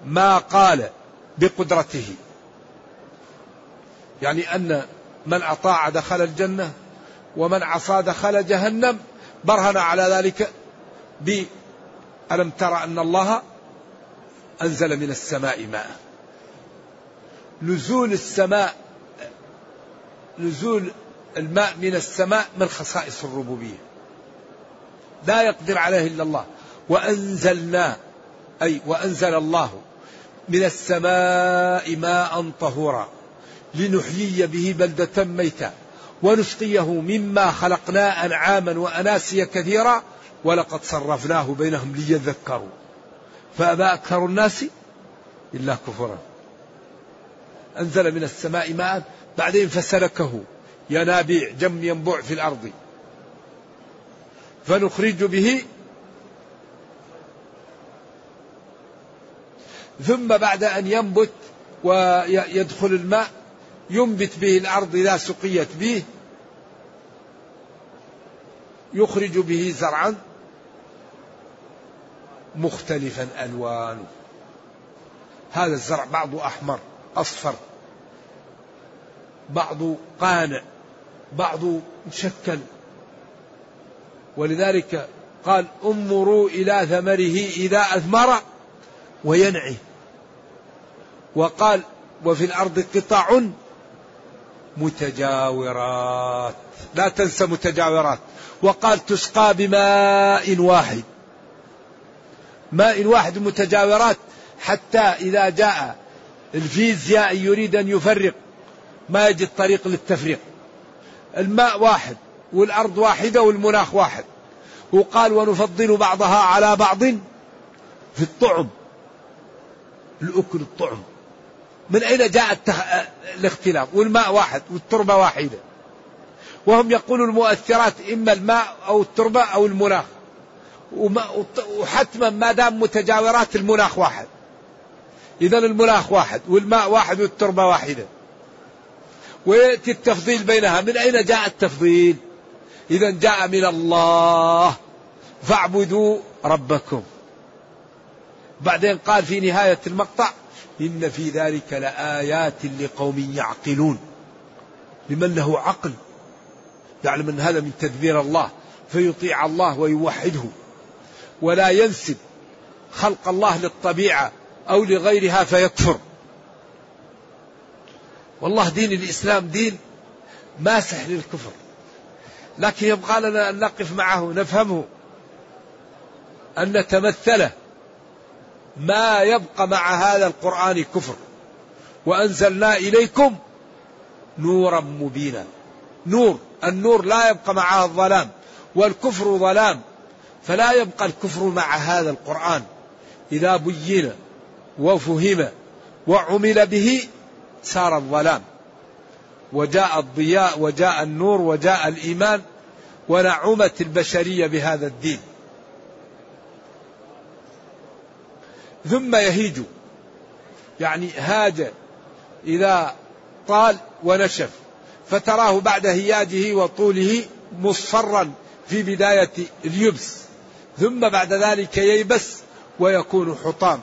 ما قال بقدرته. يعني أن من أطاع دخل الجنة ومن عصى دخل جهنم برهن على ذلك ب ألم ترى أن الله أنزل من السماء ماء. نزول السماء نزول الماء من السماء من خصائص الربوبية. لا يقدر عليه إلا الله. وأنزلنا أي وأنزل الله من السماء ماء طهورا لنحيي به بلدة ميتا ونسقيه مما خلقنا أنعاما وأناسيا كثيرا ولقد صرفناه بينهم ليذكروا. فأبى أكثر الناس إلا كفرا. أنزل من السماء ماء بعدين فسلكه. ينابيع جم ينبوع في الأرض. فنخرج به ثم بعد أن ينبت ويدخل الماء ينبت به الأرض إذا سقيت به يخرج به زرعا مختلفا ألوانه. هذا الزرع بعضه أحمر أصفر بعضه قانع بعضه مشكل. ولذلك قال انظروا إلى ثمره إذا أثمر وينعي وقال وفي الأرض قطع متجاورات. لا تنسى متجاورات. وقال تسقى بماء واحد. ماء واحد متجاورات حتى إذا جاء الفيزياء يريد أن يفرق ما يجد طريق للتفريق. الماء واحد والأرض واحدة والمناخ واحد. وقال ونفضل بعضها على بعض في الطعم. الأكل الطعم. من أين جاء التخ... الاختلاف؟ والماء واحد والتربة واحدة. وهم يقولون المؤثرات إما الماء أو التربة أو المناخ. وما... وحتما ما دام متجاورات المناخ واحد. إذا المناخ واحد والماء واحد والتربة واحدة. ويأتي التفضيل بينها. من أين جاء التفضيل؟ إذا جاء من الله. فاعبدوا ربكم. بعدين قال في نهاية المقطع إن في ذلك لآيات لقوم يعقلون. لمن له عقل. يعلم أن هذا من تدبير الله. فيطيع الله ويوحده. ولا ينسب خلق الله للطبيعة أو لغيرها فيكفر. والله دين الإسلام دين ماسح للكفر. لكن يبقى لنا أن نقف معه نفهمه أن نتمثله. ما يبقى مع هذا القرآن كفر. وأنزلنا إليكم نورا مبينا. نور النور لا يبقى معها الظلام والكفر ظلام. فلا يبقى الكفر مع هذا القرآن. إذا بين وفهم وعمل به صار الظلام. وجاء الضياء وجاء النور وجاء الإيمان ونعمت البشرية بهذا الدين. ثم يهيج. يعني هاج إذا طال ونشف. فتراه بعد هياجه وطوله مصفرا في بداية اليبس. ثم بعد ذلك ييبس ويكون حطام.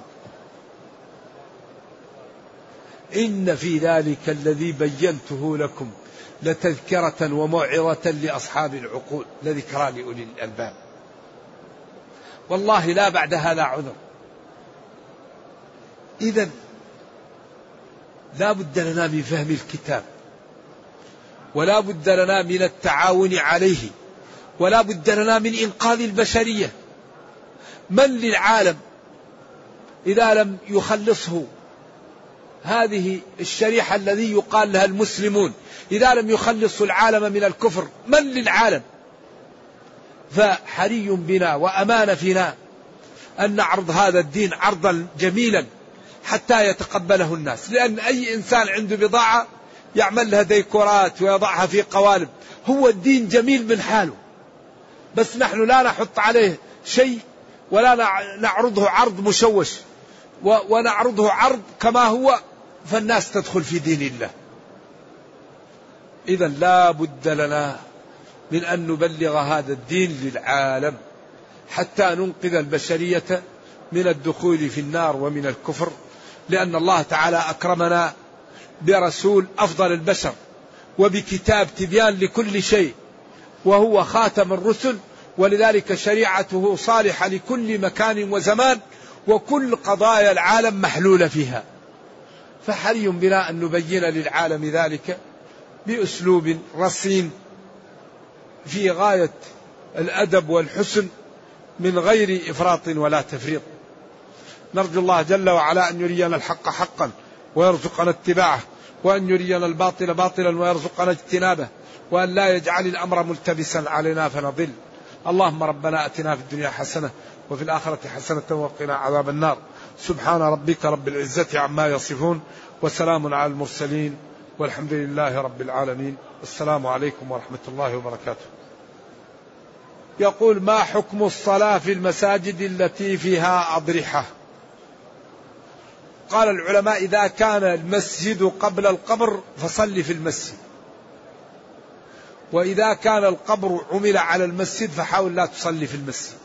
إن في ذلك الذي بينته لكم لتذكرة وموعظة لأصحاب العقول. لذكرى لأولي الألباب. والله لا بعد هذا عذر. إذا لا بد لنا من فهم الكتاب ولا بد لنا من التعاون عليه ولا بد لنا من إنقاذ البشرية. من للعالم إذا لم يخلصه هذه الشريحة الذي يقال لها المسلمون؟ إذا لم يخلصوا العالم من الكفر من للعالم؟ فحري بنا وأمان فينا أن نعرض هذا الدين عرضا جميلا. حتى يتقبله الناس. لأن أي إنسان عنده بضاعة يعمل لها ديكورات ويضعها في قوالب. هو الدين جميل من حاله. بس نحن لا نحط عليه شيء ولا نعرضه عرض مشوش. ونعرضه عرض كما هو فالناس تدخل في دين الله. إذا لا بد لنا من أن نبلغ هذا الدين للعالم حتى ننقذ البشرية من الدخول في النار ومن الكفر. لأن الله تعالى أكرمنا برسول أفضل البشر وبكتاب تبيان لكل شيء وهو خاتم الرسل ولذلك شريعته صالحة لكل مكان وزمان وكل قضايا العالم محلولة فيها. فحري بنا أن نبين للعالم ذلك بأسلوب رصين في غاية الأدب والحسن من غير إفراط ولا تفريط. نرجو الله جل وعلا أن يرينا الحق حقا ويرزقنا اتباعه وأن يرينا الباطل باطلا ويرزقنا اجتنابه وأن لا يجعل الأمر ملتبسا علينا فنضل. اللهم ربنا أتنا في الدنيا حسنة وفي الآخرة حسنة وقنا عذاب النار. سبحان ربك رب العزة عما يصفون وسلام على المرسلين والحمد لله رب العالمين. السلام عليكم ورحمة الله وبركاته. يقول ما حكم الصلاة في المساجد التي فيها أضرحة؟ قال العلماء إذا كان المسجد قبل القبر فصل في المسجد. وإذا كان القبر عمل على المسجد فحاول لا تصلي في المسجد.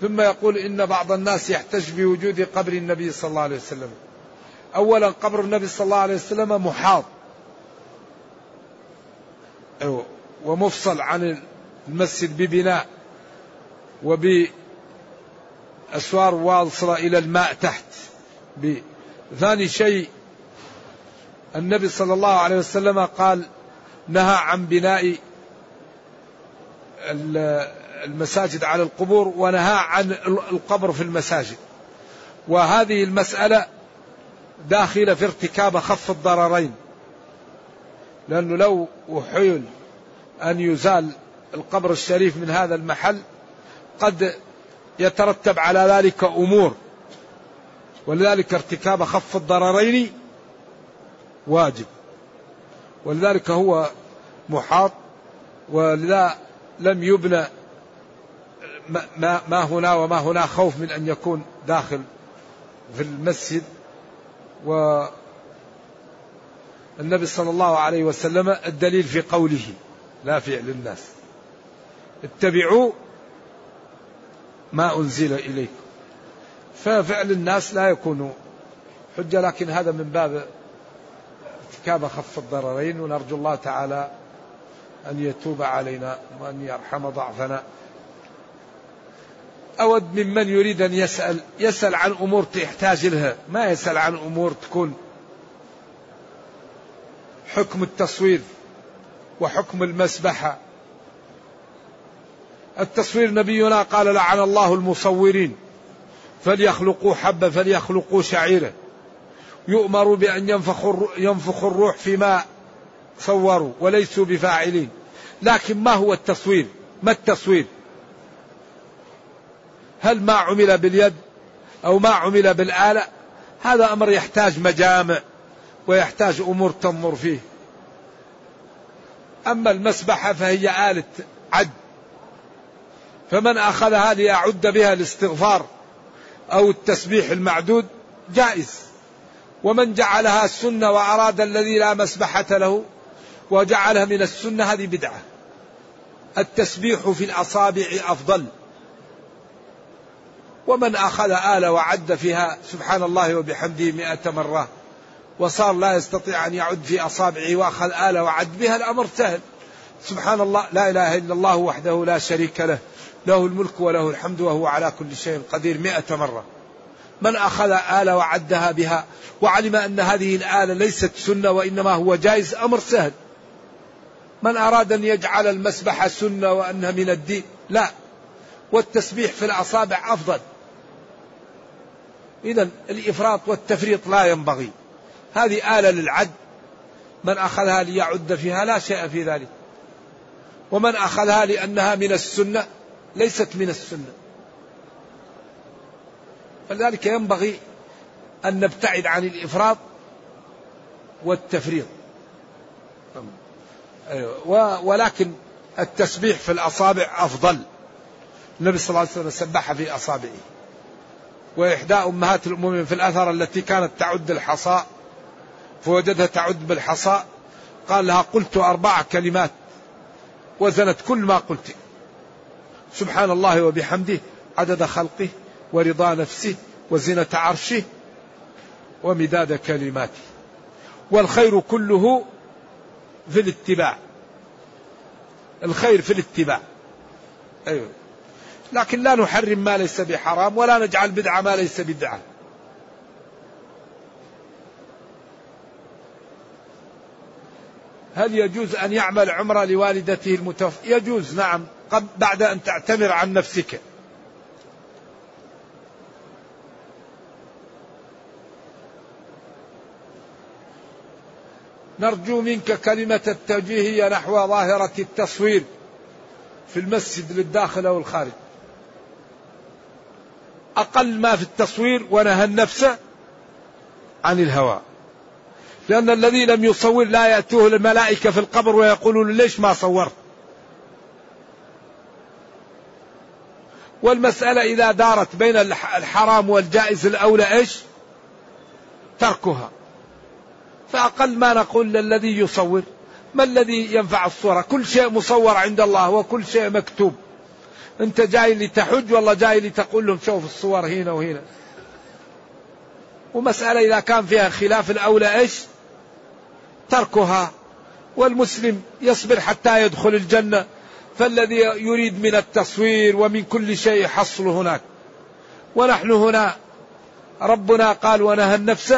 ثم يقول إن بعض الناس يحتج بوجود قبر النبي صلى الله عليه وسلم. أولا قبر النبي صلى الله عليه وسلم محاط. أيوه. ومفصل عن المسجد ببناء وبأسوار واصلة إلى الماء تحت. ثاني شيء النبي صلى الله عليه وسلم قال نهى عن بناء المساجد على القبور ونهى عن القبر في المساجد. وهذه المسألة داخلة في ارتكاب خف الضررين. لأنه لو حيل أن يزال القبر الشريف من هذا المحل قد يترتب على ذلك أمور. ولذلك ارتكاب خف الضررين واجب. ولذلك هو محاط ولذا لم يبنى ما, ما هنا وما هنا خوف من أن يكون داخل في المسجد. و النبي صلى الله عليه وسلم الدليل في قوله لا فعل الناس اتبعوا ما أنزل إليكم. ففعل الناس لا يكون حجة لكن هذا من باب ارتكاب خف الضررين ونرجو الله تعالى أن يتوب علينا وأن يرحم ضعفنا. أود ممن يريد أن يسأل يسأل عن أمور تحتاج لها ما يسأل عن أمور تكون حكم التصوير وحكم المسبحة. التصوير نبينا قال لعن الله المصورين فليخلقوا حبة فليخلقوا شعيرة يؤمر بأن ينفخ ينفخ الروح فيما صوروا وليسوا بفاعلين. لكن ما هو التصوير؟ ما التصوير؟ هل ما عمل باليد أو ما عمل بالآلة؟ هذا أمر يحتاج مجامع ويحتاج أمور تنظر فيه. أما المسبحة فهي آلة عد. فمن أخذها ليعد بها الاستغفار أو التسبيح المعدود جائز. ومن جعلها السنة وأراد الذي لا مسبحة له وجعلها من السنة هذه بدعة. التسبيح في الأصابع أفضل. ومن أخذ آلة وعد فيها سبحان الله وبحمده مئة مرة وصار لا يستطيع أن يعد في أصابعه وأخذ آلة وعد بها الأمر سهل. سبحان الله لا إله إلا الله وحده لا شريك له. له الملك وله الحمد وهو على كل شيء قدير مئة مرة. من أخذ آلة وعدها بها وعلم أن هذه الآلة ليست سنة وإنما هو جائز أمر سهل. من أراد أن يجعل المسبحة سنة وأنها من الدين؟ لا. والتسبيح في الأصابع أفضل. إذا الإفراط والتفريط لا ينبغي. هذه آلة للعد. من أخذها ليعد فيها لا شيء في ذلك. ومن أخذها لأنها من السنة ليست من السنة. فلذلك ينبغي أن نبتعد عن الإفراط والتفريط. أيوة. ولكن التسبيح في الأصابع أفضل. النبي صلى الله عليه وسلم سبح في أصابعه. وإحدى أمهات المؤمنين في الأثر التي كانت تعد الحصى فوجدها تعد بالحصى قال لها قلت أربع كلمات وزنت كل ما قلت. سبحان الله وبحمده عدد خلقه ورضا نفسه وزنة عرشه ومداد كلماته. والخير كله في الاتباع. الخير في الاتباع. أيوه. لكن لا نحرم ما ليس بحرام ولا نجعل بدعة ما ليس بدعة هل يجوز أن يعمل عمرة لوالدته المتوفى؟ يجوز نعم. بعد أن تعتمر عن نفسك. نرجو منك كلمة التوجيه نحو ظاهرة التصوير في المسجد للداخل أو الخارج. أقل ما في التصوير ونهى النفس عن الهوى. لأن الذي لم يصور لا يأتوه الملائكة في القبر ويقولون ليش ما صورت؟ والمسألة إذا دارت بين الحرام والجائز الأولى إيش؟ تركها. فأقل ما نقول للذي يصور ما الذي ينفع الصورة؟ كل شيء مصور عند الله وكل شيء مكتوب. أنت جاي لتحج والله جاي لتقول لهم شوف الصور هنا وهنا. ومسألة إذا كان فيها خلاف الأولى إيش؟ تركها. والمسلم يصبر حتى يدخل الجنة. فالذي يريد من التصوير ومن كل شيء يحصل هناك. ونحن هنا ربنا قال ونهى النفس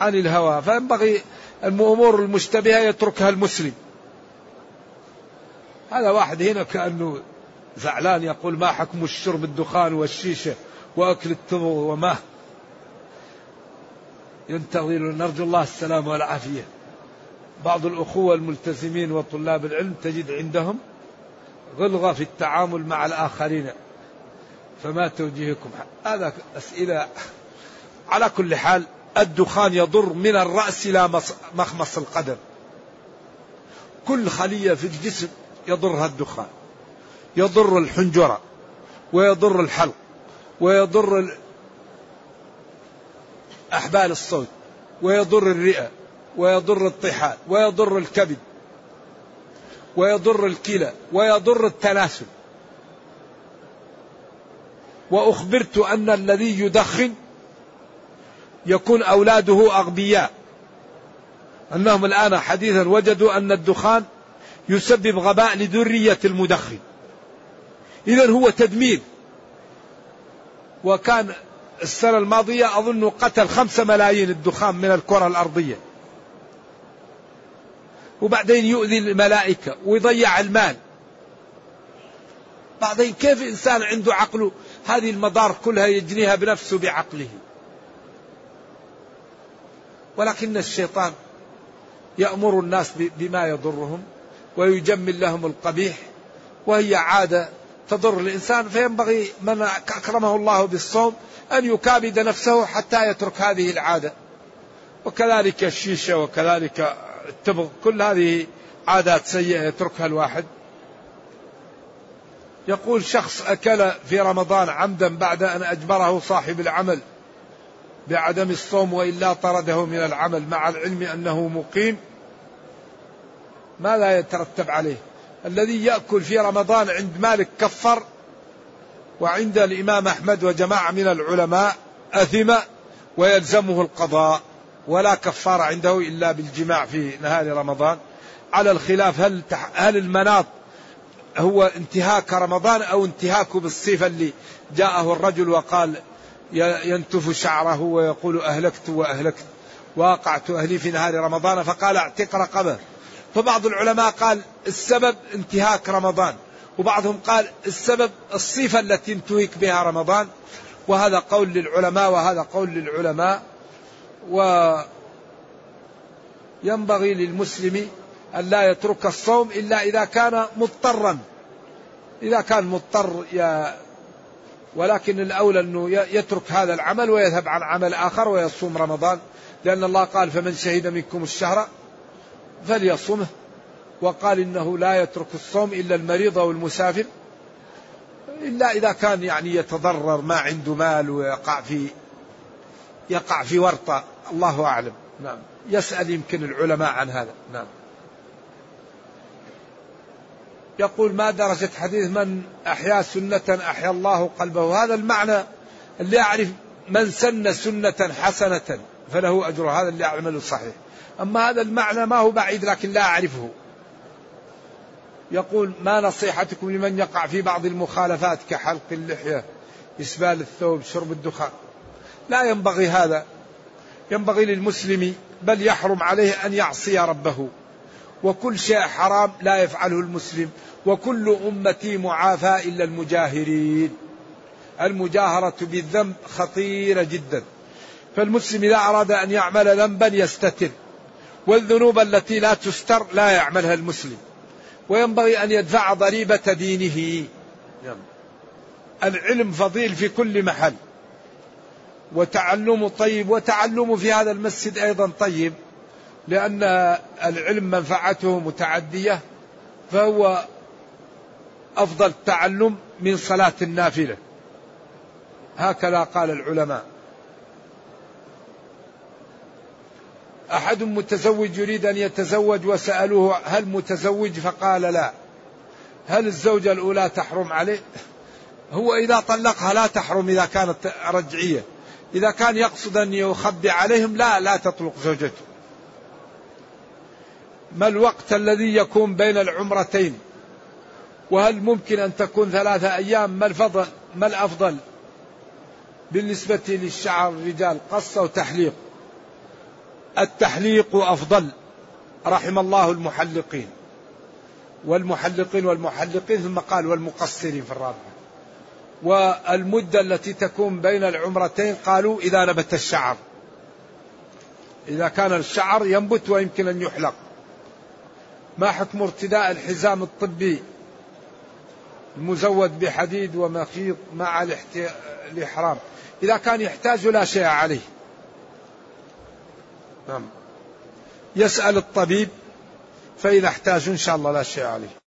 عن الهوى فينبغي الأمور المشتبهة يتركها المسلم. هذا واحد هنا كأنه زعلان يقول ما حكم الشرب الدخان والشيشة وأكل التمر وما؟ ينتظر نرجو الله السلامة والعافية. بعض الأخوة الملتزمين وطلاب العلم تجد عندهم غلظة في التعامل مع الآخرين. فما توجيهكم؟ هذا أسئلة على كل حال الدخان يضر من الرأس إلى مخمص القدم. كل خلية في الجسم يضرها الدخان. يضر الحنجرة ويضر الحلق ويضر أحبال الصوت ويضر الرئة. ويضر الطحال ويضر الكبد ويضر الكلى ويضر التناسل وأخبرت أن الذي يدخن يكون أولاده أغبياء. أنهم الآن حديثا وجدوا أن الدخان يسبب غباء لذرية المدخن. إذا هو تدمير. وكان السنة الماضية أظن قتل خمسة ملايين الدخان من الكرة الأرضية. وبعدين يؤذي الملائكة ويضيع المال. بعدين كيف إنسان عنده عقله هذه المضار كلها يجنيها بنفسه بعقله؟ ولكن الشيطان يأمر الناس بما يضرهم ويجمل لهم القبيح وهي عادة تضر الإنسان فينبغي من أكرمه الله بالصوم أن يكابد نفسه حتى يترك هذه العادة. وكذلك الشيشة وكذلك التبغ كل هذه عادات سيئة يتركها الواحد. يقول شخص أكل في رمضان عمدا بعد أن أجبره صاحب العمل بعدم الصوم وإلا طرده من العمل مع العلم أنه مقيم ما لا يترتب عليه. الذي يأكل في رمضان عند مالك كفر وعند الإمام أحمد وجماعة من العلماء أثم ويلزمه القضاء. ولا كفارة عنده إلا بالجماع في نهار رمضان. على الخلاف هل هل المناط هو انتهاك رمضان أو انتهاك بالصفة اللي جاءه الرجل وقال ينتف شعره ويقول أهلكت وأهلكت واقعت أهلي في نهار رمضان فقال اعتق رقبة. فبعض العلماء قال السبب انتهاك رمضان وبعضهم قال السبب الصفة التي انتهك بها رمضان. وهذا قول للعلماء وهذا قول للعلماء وينبغي للمسلم أن لا يترك الصوم إلا إذا كان مضطرا. إذا كان مضطر يا ولكن الأولى أنه يترك هذا العمل ويذهب عن عمل آخر ويصوم رمضان. لأن الله قال فمن شهد منكم الشهر فليصمه. وقال إنه لا يترك الصوم إلا المريض أو المسافر. إلا إذا كان يعني يتضرر ما عنده مال ويقع في يقع في ورطة. الله أعلم. نعم. يسأل يمكن العلماء عن هذا. نعم. يقول ما درجة حديث من أحيا سنة أحيا الله قلبه. هذا المعنى اللي يعرف من سن سنة حسنة فله أجر هذا اللي يعمل الصحيح أما هذا المعنى ما هو بعيد لكن لا أعرفه. يقول ما نصيحتكم لمن يقع في بعض المخالفات كحلق اللحية إسبال الثوب شرب الدخان. لا ينبغي هذا. ينبغي للمسلم بل يحرم عليه أن يعصي ربه. وكل شيء حرام لا يفعله المسلم وكل أمتي معافى إلا المجاهرين. المجاهرة بالذنب خطيرة جدا. فالمسلم إذا أراد أن يعمل ذنبا يستتر والذنوب التي لا تستر لا يعملها المسلم. وينبغي أن يدفع ضريبة دينه. العلم فضيل في كل محل. وتعلم طيب وتعلم في هذا المسجد أيضا طيب لأن العلم منفعته متعدية فهو أفضل تعلم من صلاة النافلة. هكذا قال العلماء. أحد متزوج يريد أن يتزوج وسألوه هل متزوج؟ فقال لا. هل الزوجة الأولى تحرم عليه؟ هو إذا طلقها لا تحرم إذا كانت رجعية. إذا كان يقصد أن يخبي عليهم لا لا تطلق زوجته. ما الوقت الذي يكون بين العمرتين؟ وهل ممكن أن تكون ثلاثة أيام؟ ما الفضل؟ ما الأفضل؟ بالنسبة للشعر الرجال قصة وتحليق التحليق أفضل رحم الله المحلقين. والمحلقين والمحلقين ثم قال والمقصرين في الرابعة والمدة التي تكون بين العمرتين قالوا إذا نبت الشعر. إذا كان الشعر ينبت ويمكن أن يحلق. ما حكم ارتداء الحزام الطبي المزود بحديد ومخيط مع الإحرام؟ إذا كان يحتاج لا شيء عليه. نعم. يسأل الطبيب فإذا احتاج إن شاء الله لا شيء عليه.